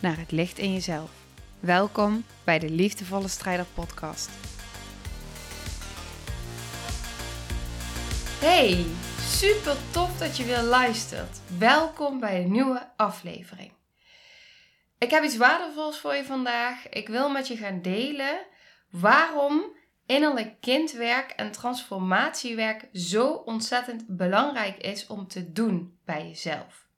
naar het licht in jezelf. Welkom bij de Liefdevolle Strijder Podcast. Hey, super tof dat je weer luistert. Welkom bij een nieuwe aflevering. Ik heb iets waardevols voor je vandaag. Ik wil met je gaan delen waarom innerlijk kindwerk en transformatiewerk zo ontzettend belangrijk is om te doen bij jezelf.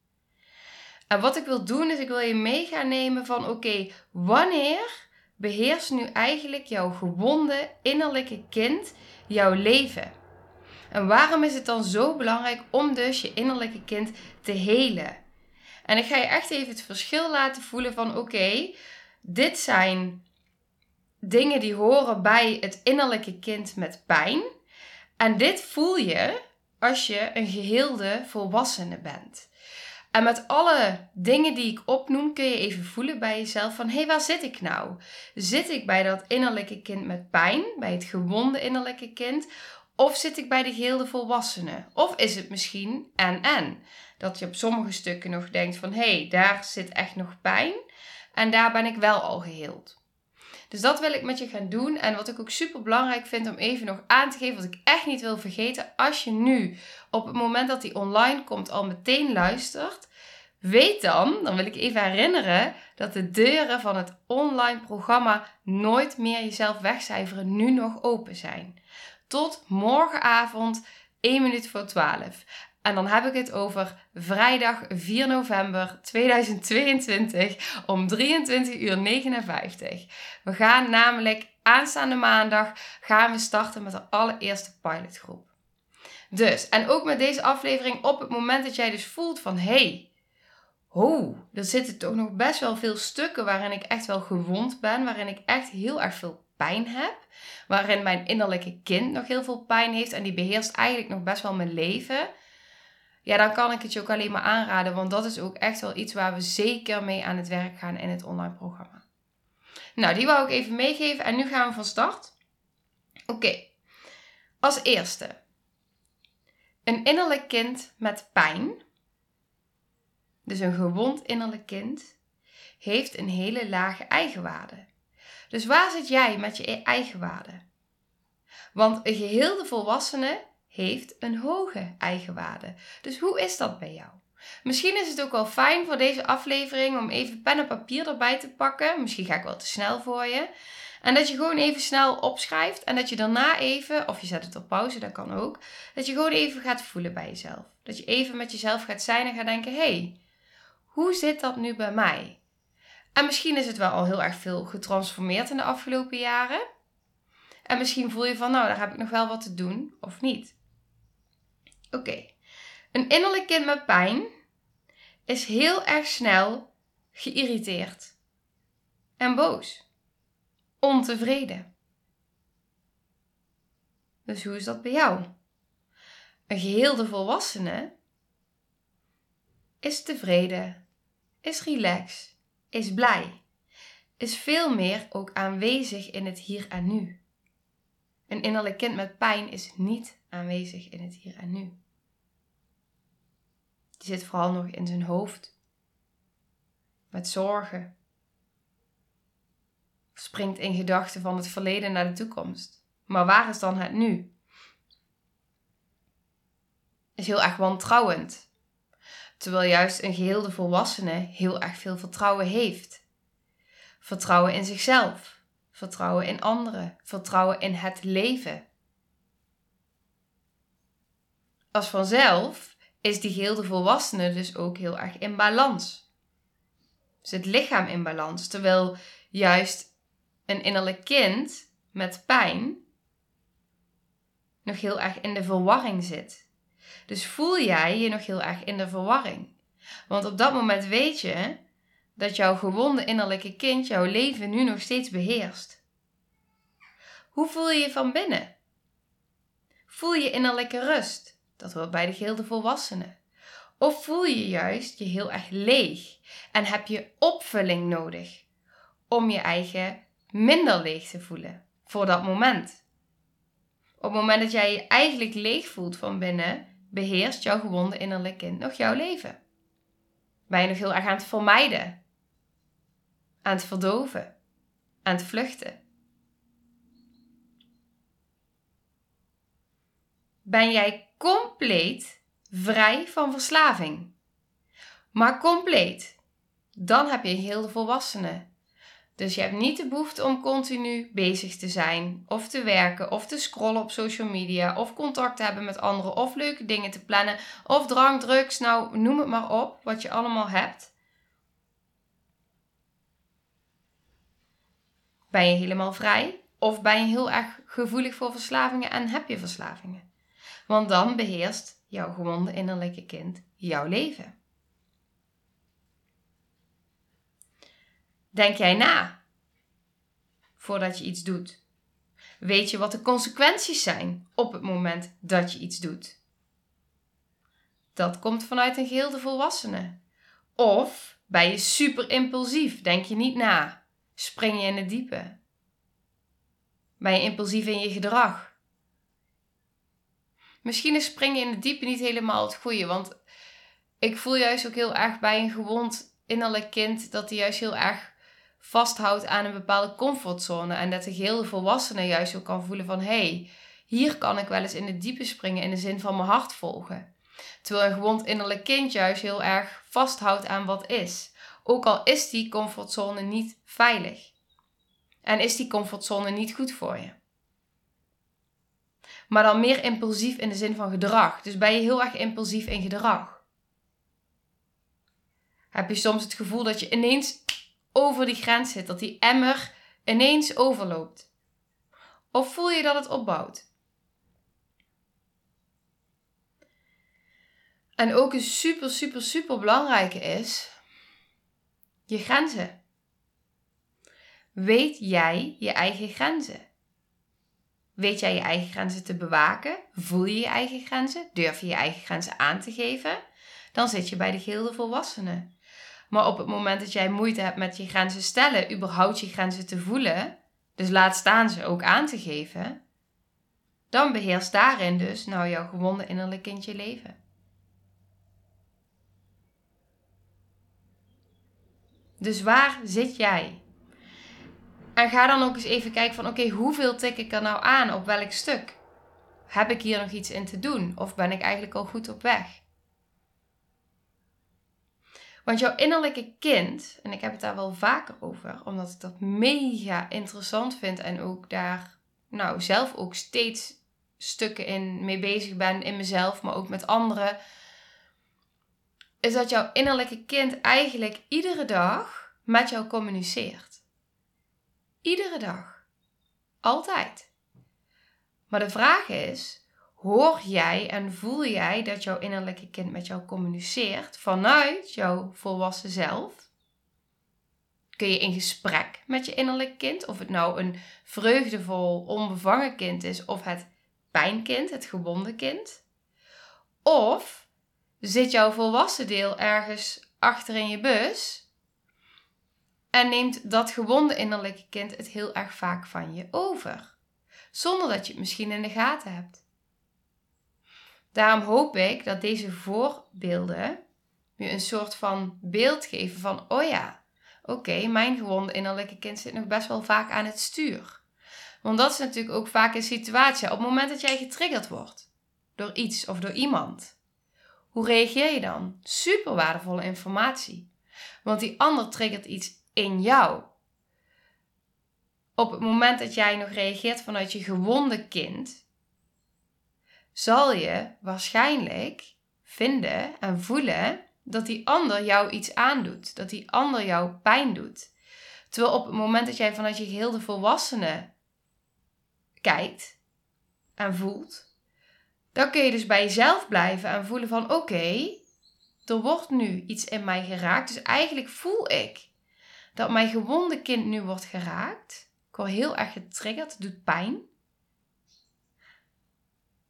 En wat ik wil doen is, ik wil je mee gaan nemen van oké, wanneer beheerst nu eigenlijk jouw gewonde innerlijke kind jouw leven? En waarom is het dan zo belangrijk om dus je innerlijke kind te helen? En ik ga je echt even het verschil laten voelen van oké, dit zijn dingen die horen bij het innerlijke kind met pijn. En dit voel je als je een geheelde volwassene bent. En met alle dingen die ik opnoem kun je even voelen bij jezelf van hé, waar zit ik nou? Zit ik bij dat innerlijke kind met pijn, bij het gewonde innerlijke kind? Of zit ik bij de geheelde volwassene? Of is het misschien en en? Dat je op sommige stukken nog denkt van hé, daar zit echt nog pijn en daar ben ik wel al geheeld. Dus dat wil ik met je gaan doen. En wat ik ook super belangrijk vind om even nog aan te geven, wat ik echt niet wil vergeten. Als je nu op het moment dat die online komt al meteen luistert, weet dan, dan wil ik even herinneren, dat de deuren van het online programma Nooit meer jezelf wegcijferen nu nog open zijn. Tot morgenavond 1 minuut voor 12. En dan heb ik het over vrijdag 4 november 2022 om 23 uur 59. We gaan namelijk aanstaande maandag gaan we starten met de allereerste pilotgroep. Dus, en ook met deze aflevering op het moment dat jij dus voelt van hey, oh, er zitten toch nog best wel veel stukken waarin ik echt wel gewond ben, waarin ik echt heel erg veel pijn heb, waarin mijn innerlijke kind nog heel veel pijn heeft en die beheerst eigenlijk nog best wel mijn leven ja, dan kan ik het je ook alleen maar aanraden. Want dat is ook echt wel iets waar we zeker mee aan het werk gaan in het online programma. Nou, die wou ik even meegeven en nu gaan we van start. Oké, als eerste. Een innerlijk kind met pijn, dus een gewond innerlijk kind, heeft een hele lage eigenwaarde. Dus waar zit jij met je eigenwaarde? Want een geheelde volwassene heeft een hoge eigenwaarde. Dus hoe is dat bij jou? Misschien is het ook wel fijn voor deze aflevering om even pen en papier erbij te pakken. Misschien ga ik wel te snel voor je. En dat je gewoon even snel opschrijft en dat je daarna even, of je zet het op pauze, dat kan ook, dat je gewoon even gaat voelen bij jezelf. Dat je even met jezelf gaat zijn en gaat denken: hé, hey, hoe zit dat nu bij mij? En misschien is het wel al heel erg veel getransformeerd in de afgelopen jaren. En misschien voel je van, nou, daar heb ik nog wel wat te doen, of niet. Oké. Een innerlijk kind met pijn is heel erg snel geïrriteerd en boos, ontevreden. Dus hoe is dat bij jou? Een geheelde volwassene is tevreden, is relaxed, is blij, is veel meer ook aanwezig in het hier en nu. Een innerlijk kind met pijn is niet aanwezig in het hier en nu. Die zit vooral nog in zijn hoofd. Met zorgen. Springt in gedachten van het verleden naar de toekomst. Maar waar is dan het nu? Is heel erg wantrouwend. Terwijl juist een geheelde volwassene heel erg veel vertrouwen heeft. Vertrouwen in zichzelf. Vertrouwen in anderen. Vertrouwen in het leven. Als vanzelf is die geheel volwassene dus ook heel erg in balans. Dus het lichaam in balans. Terwijl juist een innerlijk kind met pijn nog heel erg in de verwarring zit. Dus voel jij je nog heel erg in de verwarring. Want op dat moment weet je dat jouw gewonde innerlijke kind jouw leven nu nog steeds beheerst? Hoe voel je je van binnen? Voel je innerlijke rust? Dat hoort bij de gehele volwassenen. Of voel je juist je heel erg leeg en heb je opvulling nodig om je eigen minder leeg te voelen voor dat moment? Op het moment dat jij je eigenlijk leeg voelt van binnen, beheerst jouw gewonde innerlijk kind nog jouw leven. Ben je nog heel erg aan het vermijden, aan het verdoven, aan het vluchten? Ben jij compleet vrij van verslaving? Maar compleet. Dan heb je heel de volwassene dus je hebt niet de behoefte om continu bezig te zijn, of te werken, of te scrollen op social media, of contact te hebben met anderen, of leuke dingen te plannen, of drank, drugs, nou noem het maar op, wat je allemaal hebt. Ben je helemaal vrij? Of ben je heel erg gevoelig voor verslavingen en heb je verslavingen? Want dan beheerst jouw gewonde innerlijke kind jouw leven. Denk jij na voordat je iets doet? Weet je wat de consequenties zijn op het moment dat je iets doet? Dat komt vanuit een geheel de volwassene. Of ben je super impulsief, denk je niet na, spring je in het diepe? Ben je impulsief in je gedrag? Misschien is springen in het diepe niet helemaal het goede, want ik voel juist ook heel erg bij een gewond innerlijk kind dat hij juist heel erg vasthoudt aan een bepaalde comfortzone. En dat de gehele volwassene juist ook kan voelen van hé, hey, hier kan ik wel eens in het diepe springen in de zin van mijn hart volgen. Terwijl een gewond innerlijk kind juist heel erg vasthoudt aan wat is. Ook al is die comfortzone niet veilig. En is die comfortzone niet goed voor je. Maar dan meer impulsief in de zin van gedrag. Dus ben je heel erg impulsief in gedrag. Heb je soms het gevoel dat je ineens over die grens zit, dat die emmer ineens overloopt? Of voel je dat het opbouwt? En ook een super, super, super belangrijke is je grenzen. Weet jij je eigen grenzen? Weet jij je eigen grenzen te bewaken? Voel je je eigen grenzen? Durf je je eigen grenzen aan te geven? Dan zit je bij de gilde volwassenen. Maar op het moment dat jij moeite hebt met je grenzen stellen, überhaupt je grenzen te voelen, dus laat staan ze ook aan te geven, dan beheerst daarin dus nou jouw gewonde innerlijk kindje leven. Dus waar zit jij? En ga dan ook eens even kijken van oké, hoeveel tik ik er nou aan op welk stuk? Heb ik hier nog iets in te doen? Of ben ik eigenlijk al goed op weg? Want jouw innerlijke kind, en ik heb het daar wel vaker over, omdat ik dat mega interessant vind en ook daar nou, zelf ook steeds stukken in mee bezig ben in mezelf, maar ook met anderen, is dat jouw innerlijke kind eigenlijk iedere dag met jou communiceert. Iedere dag. Altijd. Maar de vraag is, hoor jij en voel jij dat jouw innerlijke kind met jou communiceert vanuit jouw volwassen zelf? Kun je in gesprek met je innerlijke kind, of het nou een vreugdevol, onbevangen kind is of het pijnkind, het gewonde kind? Of zit jouw volwassen deel ergens achter in je bus en neemt dat gewonde innerlijke kind het heel erg vaak van je over, zonder dat je het misschien in de gaten hebt? Daarom hoop ik dat deze voorbeelden je een soort van beeld geven van, oh ja, oké, mijn gewonde innerlijke kind zit nog best wel vaak aan het stuur. Want dat is natuurlijk ook vaak een situatie. Op het moment dat jij getriggerd wordt door iets of door iemand, hoe reageer je dan? Super waardevolle informatie. Want die ander triggert iets in jou. Op het moment dat jij nog reageert vanuit je gewonde kind, zal je waarschijnlijk vinden en voelen dat die ander jou iets aandoet, dat die ander jou pijn doet. Terwijl op het moment dat jij vanuit je geheel de volwassene kijkt en voelt, dan kun je dus bij jezelf blijven en voelen van oké, er wordt nu iets in mij geraakt, dus eigenlijk voel ik dat mijn gewonde kind nu wordt geraakt. Ik word heel erg getriggerd, het doet pijn.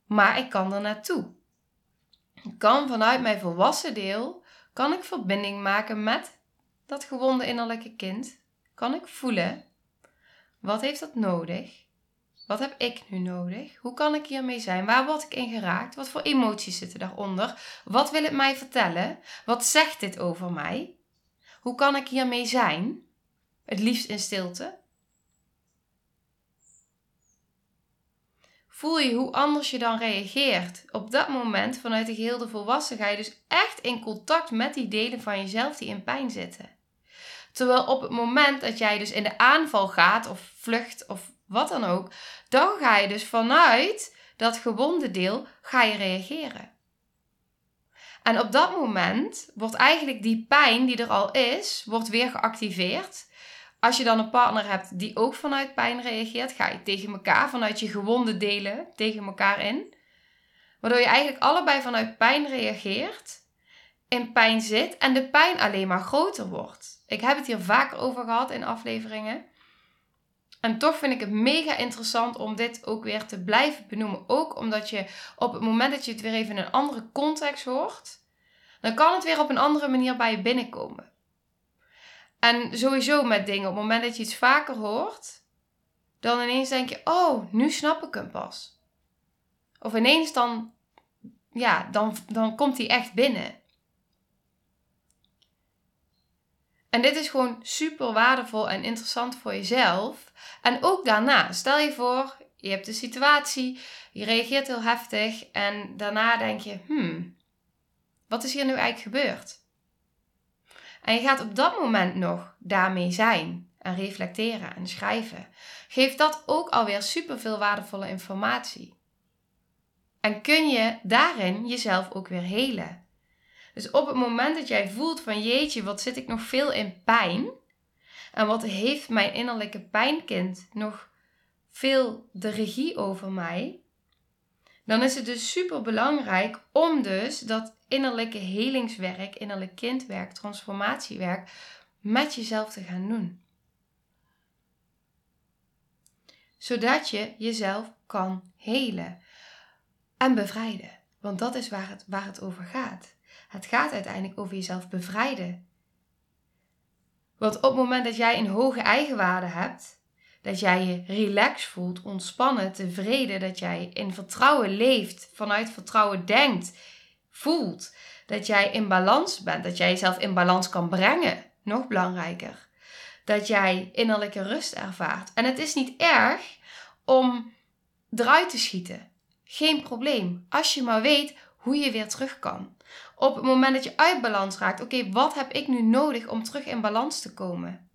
Maar ik kan er naartoe. Ik kan vanuit mijn volwassen deel, kan ik verbinding maken met dat gewonde innerlijke kind. Kan ik voelen, wat heeft dat nodig? Wat heb ik nu nodig? Hoe kan ik hiermee zijn? Waar word ik in geraakt? Wat voor emoties zitten daaronder? Wat wil het mij vertellen? Wat zegt dit over mij? Hoe kan ik hiermee zijn? Het liefst in stilte. Voel je hoe anders je dan reageert. Op dat moment, vanuit de geheel volwassen, ga je dus echt in contact met die delen van jezelf die in pijn zitten. Terwijl op het moment dat jij dus in de aanval gaat, of vlucht, of wat dan ook, dan ga je dus vanuit dat gewonde deel, ga je reageren. En op dat moment wordt eigenlijk die pijn die er al is, wordt weer geactiveerd. Als je dan een partner hebt die ook vanuit pijn reageert, ga je tegen elkaar vanuit je gewonde delen tegen elkaar in. Waardoor je eigenlijk allebei vanuit pijn reageert, in pijn zit en de pijn alleen maar groter wordt. Ik heb het hier vaker over gehad in afleveringen. En toch vind ik het mega interessant om dit ook weer te blijven benoemen. Ook omdat je op het moment dat je het weer even in een andere context hoort, dan kan het weer op een andere manier bij je binnenkomen. En sowieso met dingen, op het moment dat je iets vaker hoort, dan ineens denk je, oh, nu snap ik hem pas. Of ineens dan, ja, dan, dan komt hij echt binnen. En dit is gewoon super waardevol en interessant voor jezelf. En ook daarna, stel je voor, je hebt een situatie, je reageert heel heftig en daarna denk je, hmm, wat is hier nu eigenlijk gebeurd? En je gaat op dat moment nog daarmee zijn en reflecteren en schrijven. Geeft dat ook alweer super veel waardevolle informatie. En kun je daarin jezelf ook weer helen. Dus op het moment dat jij voelt van jeetje, wat zit ik nog veel in pijn? En wat heeft mijn innerlijke pijnkind nog veel de regie over mij? Dan is het dus super belangrijk om dus dat innerlijke helingswerk, innerlijk kindwerk, transformatiewerk met jezelf te gaan doen. Zodat je jezelf kan helen en bevrijden. Want dat is waar het, waar het over gaat. Het gaat uiteindelijk over jezelf bevrijden. Want op het moment dat jij een hoge eigenwaarde hebt, dat jij je relaxed voelt, ontspannen, tevreden, dat jij in vertrouwen leeft, vanuit vertrouwen denkt, voelt, dat jij in balans bent, dat jij jezelf in balans kan brengen, nog belangrijker. Dat jij innerlijke rust ervaart. En het is niet erg om eruit te schieten. Geen probleem. Als je maar weet hoe je weer terug kan. Op het moment dat je uit balans raakt, oké, wat heb ik nu nodig om terug in balans te komen?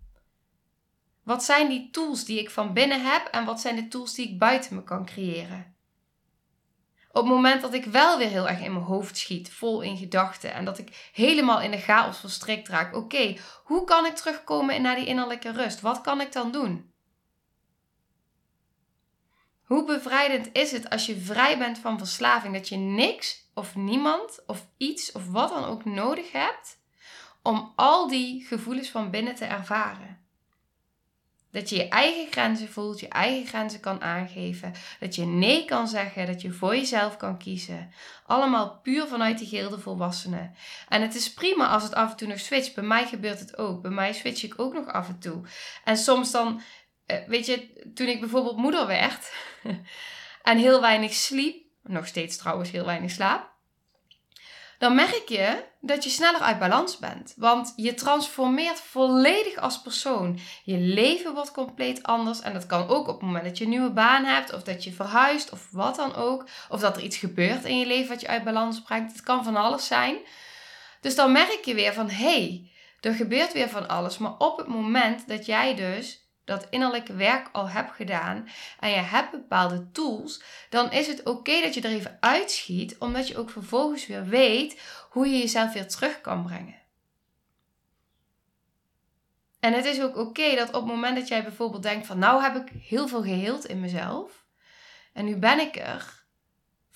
Wat zijn die tools die ik van binnen heb en wat zijn de tools die ik buiten me kan creëren? Op het moment dat ik wel weer heel erg in mijn hoofd schiet, vol in gedachten en dat ik helemaal in de chaos verstrikt raak, oké, hoe kan ik terugkomen naar die innerlijke rust? Wat kan ik dan doen? Hoe bevrijdend is het als je vrij bent van verslaving, dat je niks of niemand of iets of wat dan ook nodig hebt om al die gevoelens van binnen te ervaren? Dat je je eigen grenzen voelt, je eigen grenzen kan aangeven. Dat je nee kan zeggen, dat je voor jezelf kan kiezen. Allemaal puur vanuit die gilde volwassenen. En het is prima als het af en toe nog switcht. Bij mij gebeurt het ook. Bij mij switch ik ook nog af en toe. En soms dan, eh, weet je, toen ik bijvoorbeeld moeder werd en heel weinig sliep, nog steeds trouwens heel weinig slaap dan merk je dat je sneller uit balans bent. Want je transformeert volledig als persoon. Je leven wordt compleet anders. En dat kan ook op het moment dat je een nieuwe baan hebt, of dat je verhuist, of wat dan ook. Of dat er iets gebeurt in je leven wat je uit balans brengt. Het kan van alles zijn. Dus dan merk je weer van hé, hey, er gebeurt weer van alles. Maar op het moment dat jij dus dat innerlijke werk al hebt gedaan en je hebt bepaalde tools, dan is het oké dat je er even uitschiet, omdat je ook vervolgens weer weet hoe je jezelf weer terug kan brengen. En het is ook oké dat op het moment dat jij bijvoorbeeld denkt van nou heb ik heel veel geheeld in mezelf en nu ben ik er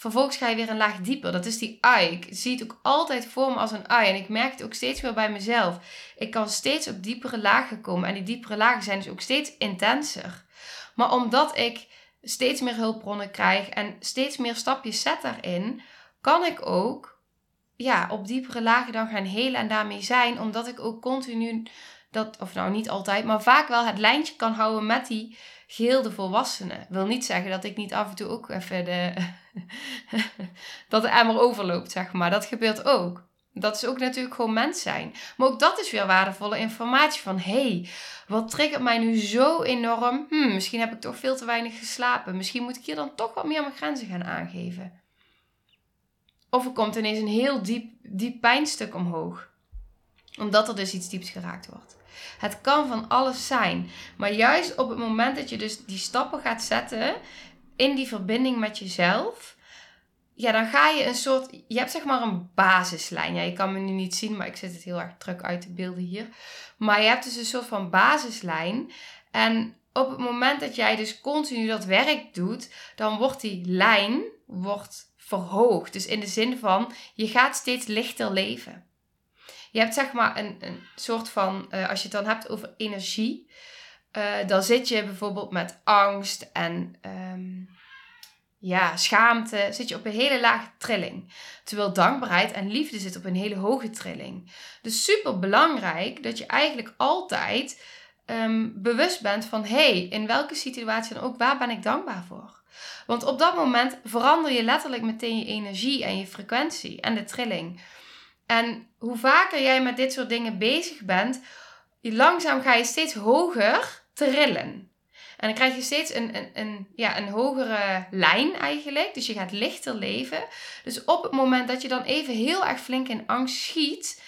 vervolgens ga je weer een laag dieper. Dat is die eye. Ik zie het ook altijd voor me als een eye. En ik merk het ook steeds meer bij mezelf. Ik kan steeds op diepere lagen komen. En die diepere lagen zijn dus ook steeds intenser. Maar omdat ik steeds meer hulpbronnen krijg en steeds meer stapjes zet daarin, kan ik ook ja, op diepere lagen dan gaan helen en daarmee zijn. Omdat ik ook continu dat, of nou niet altijd, maar vaak wel het lijntje kan houden met die geheelde volwassenen. Wil niet zeggen dat ik niet af en toe ook even de, dat de emmer overloopt, zeg maar. Dat gebeurt ook. Dat is ook natuurlijk gewoon mens zijn. Maar ook dat is weer waardevolle informatie van... hey, wat triggert mij nu zo enorm? Hm, misschien heb ik toch veel te weinig geslapen. Misschien moet ik hier dan toch wat meer mijn grenzen gaan aangeven. Of er komt ineens een heel diep, diep pijnstuk omhoog. Omdat er dus iets dieps geraakt wordt. Het kan van alles zijn. Maar juist op het moment dat je dus die stappen gaat zetten in die verbinding met jezelf, ja, dan ga je een soort. Je hebt zeg maar een basislijn. Ja, je kan me nu niet zien, maar ik zit het heel erg druk uit te beelden hier. Maar je hebt dus een soort van basislijn. En op het moment dat jij dus continu dat werk doet, dan wordt die lijn wordt verhoogd. Dus in de zin van je gaat steeds lichter leven. Je hebt zeg maar een, een soort van, uh, als je het dan hebt over energie, uh, dan zit je bijvoorbeeld met angst en um, ja, schaamte, zit je op een hele lage trilling. Terwijl dankbaarheid en liefde zit op een hele hoge trilling. Dus super belangrijk dat je eigenlijk altijd um, bewust bent van, hey, in welke situatie dan ook, waar ben ik dankbaar voor? Want op dat moment verander je letterlijk meteen je energie en je frequentie en de trilling. En hoe vaker jij met dit soort dingen bezig bent, langzaam ga je steeds hoger trillen. En dan krijg je steeds een, een, een, ja, een hogere lijn eigenlijk. Dus je gaat lichter leven. Dus op het moment dat je dan even heel erg flink in angst schiet,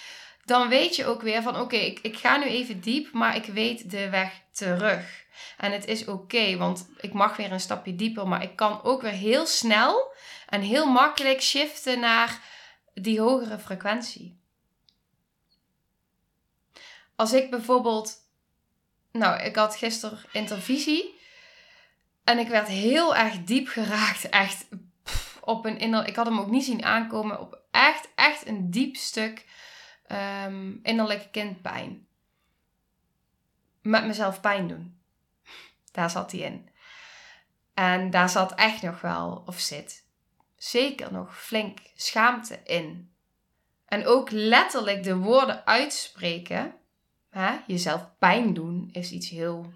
dan weet je ook weer van oké, ik, ik ga nu even diep, maar ik weet de weg terug. En het is oké, want ik mag weer een stapje dieper, maar ik kan ook weer heel snel en heel makkelijk shiften naar die hogere frequentie. Als ik bijvoorbeeld, nou, ik had gisteren intervisie en ik werd heel erg diep geraakt, echt op een ik had hem ook niet zien aankomen, op echt, echt een diep stuk um, innerlijke kindpijn. Met mezelf pijn doen. Daar zat hij in. En daar zat echt nog wel, of zit, zeker nog flink schaamte in. En ook letterlijk de woorden uitspreken, hè, jezelf pijn doen, is iets heel,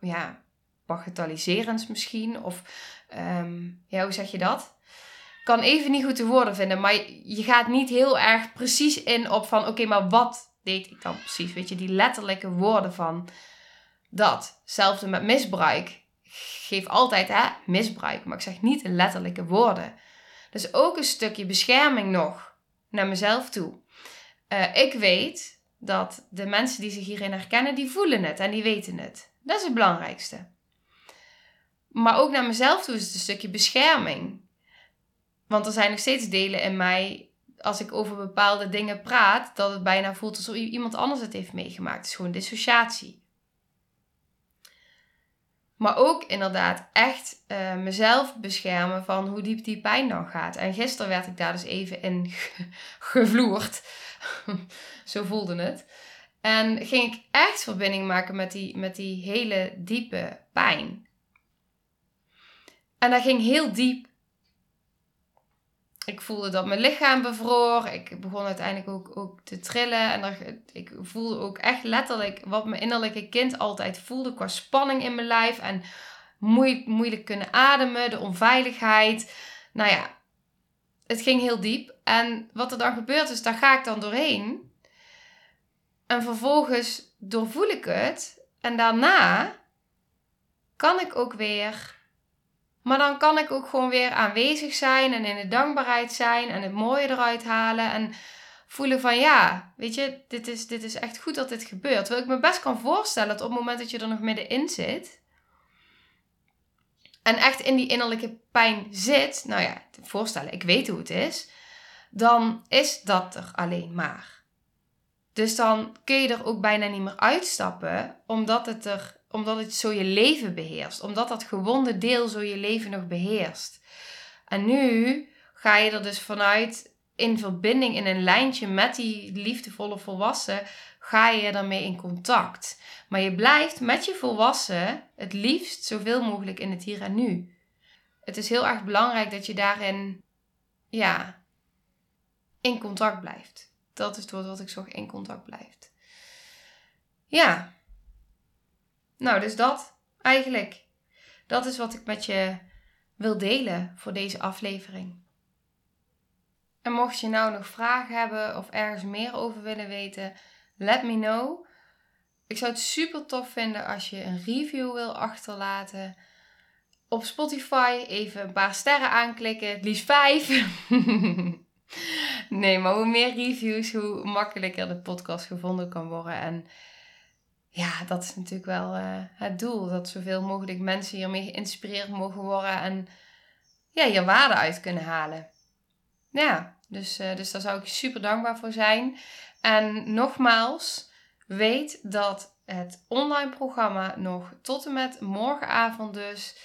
ja, bagatelliserends misschien. Of, ehm, ja, hoe zeg je dat? Kan even niet goed de woorden vinden, maar je gaat niet heel erg precies in op van, oké, maar wat deed ik dan precies? Weet je, die letterlijke woorden van dat. Hetzelfde met misbruik geef altijd misbruik, maar ik zeg niet letterlijke woorden. Dus ook een stukje bescherming nog naar mezelf toe. Uh, ik weet dat de mensen die zich hierin herkennen, die voelen het en die weten het. Dat is het belangrijkste. Maar ook naar mezelf toe is het een stukje bescherming. Want er zijn nog steeds delen in mij, als ik over bepaalde dingen praat, dat het bijna voelt alsof iemand anders het heeft meegemaakt. Het is gewoon dissociatie. Maar ook inderdaad echt uh, mezelf beschermen van hoe diep die pijn dan gaat. En gisteren werd ik daar dus even in gevloerd. Zo voelde het. En ging ik echt verbinding maken met die, met die hele diepe pijn. En dat ging heel diep ik voelde dat mijn lichaam bevroor. Ik begon uiteindelijk ook, ook te trillen. En ik voelde ook echt letterlijk wat mijn innerlijke kind altijd voelde qua spanning in mijn lijf. En moeilijk kunnen ademen, de onveiligheid. Nou ja, het ging heel diep. En wat er dan gebeurt is, daar ga ik dan doorheen. En vervolgens doorvoel ik het. En daarna kan ik ook weer maar dan kan ik ook gewoon weer aanwezig zijn en in de dankbaarheid zijn en het mooie eruit halen. En voelen van ja, weet je, dit is, dit is echt goed dat dit gebeurt. Terwijl ik me best kan voorstellen dat op het moment dat je er nog middenin zit. En echt in die innerlijke pijn zit. Nou ja, voorstellen, ik weet hoe het is. Dan is dat er alleen maar. Dus dan kun je er ook bijna niet meer uitstappen, omdat het er omdat het zo je leven beheerst. Omdat dat gewonde deel zo je leven nog beheerst. En nu ga je er dus vanuit in verbinding, in een lijntje met die liefdevolle volwassen, ga je ermee in contact. Maar je blijft met je volwassen het liefst zoveel mogelijk in het hier en nu. Het is heel erg belangrijk dat je daarin, ja, in contact blijft. Dat is het woord wat ik zorg, in contact blijft. Ja. Nou, dus dat eigenlijk. Dat is wat ik met je wil delen voor deze aflevering. En mocht je nou nog vragen hebben of ergens meer over willen weten, let me know. Ik zou het super tof vinden als je een review wil achterlaten. Op Spotify even een paar sterren aanklikken, het liefst vijf. nee, maar hoe meer reviews, hoe makkelijker de podcast gevonden kan worden. En ja, dat is natuurlijk wel uh, het doel. Dat zoveel mogelijk mensen hiermee geïnspireerd mogen worden en ja, je waarde uit kunnen halen. Ja, dus, uh, dus daar zou ik super dankbaar voor zijn. En nogmaals, weet dat het online programma nog tot en met morgenavond dus,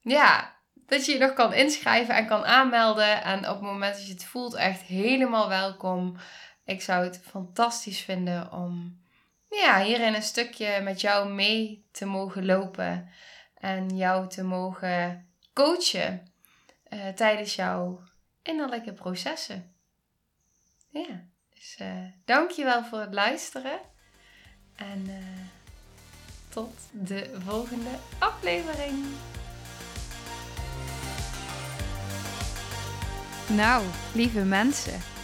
ja, dat je je nog kan inschrijven en kan aanmelden. En op het moment dat je het voelt, echt helemaal welkom. Ik zou het fantastisch vinden om ja, hierin een stukje met jou mee te mogen lopen. En jou te mogen coachen uh, tijdens jouw innerlijke processen. Ja, dus uh, dankjewel voor het luisteren. En uh, tot de volgende aflevering. Nou, lieve mensen,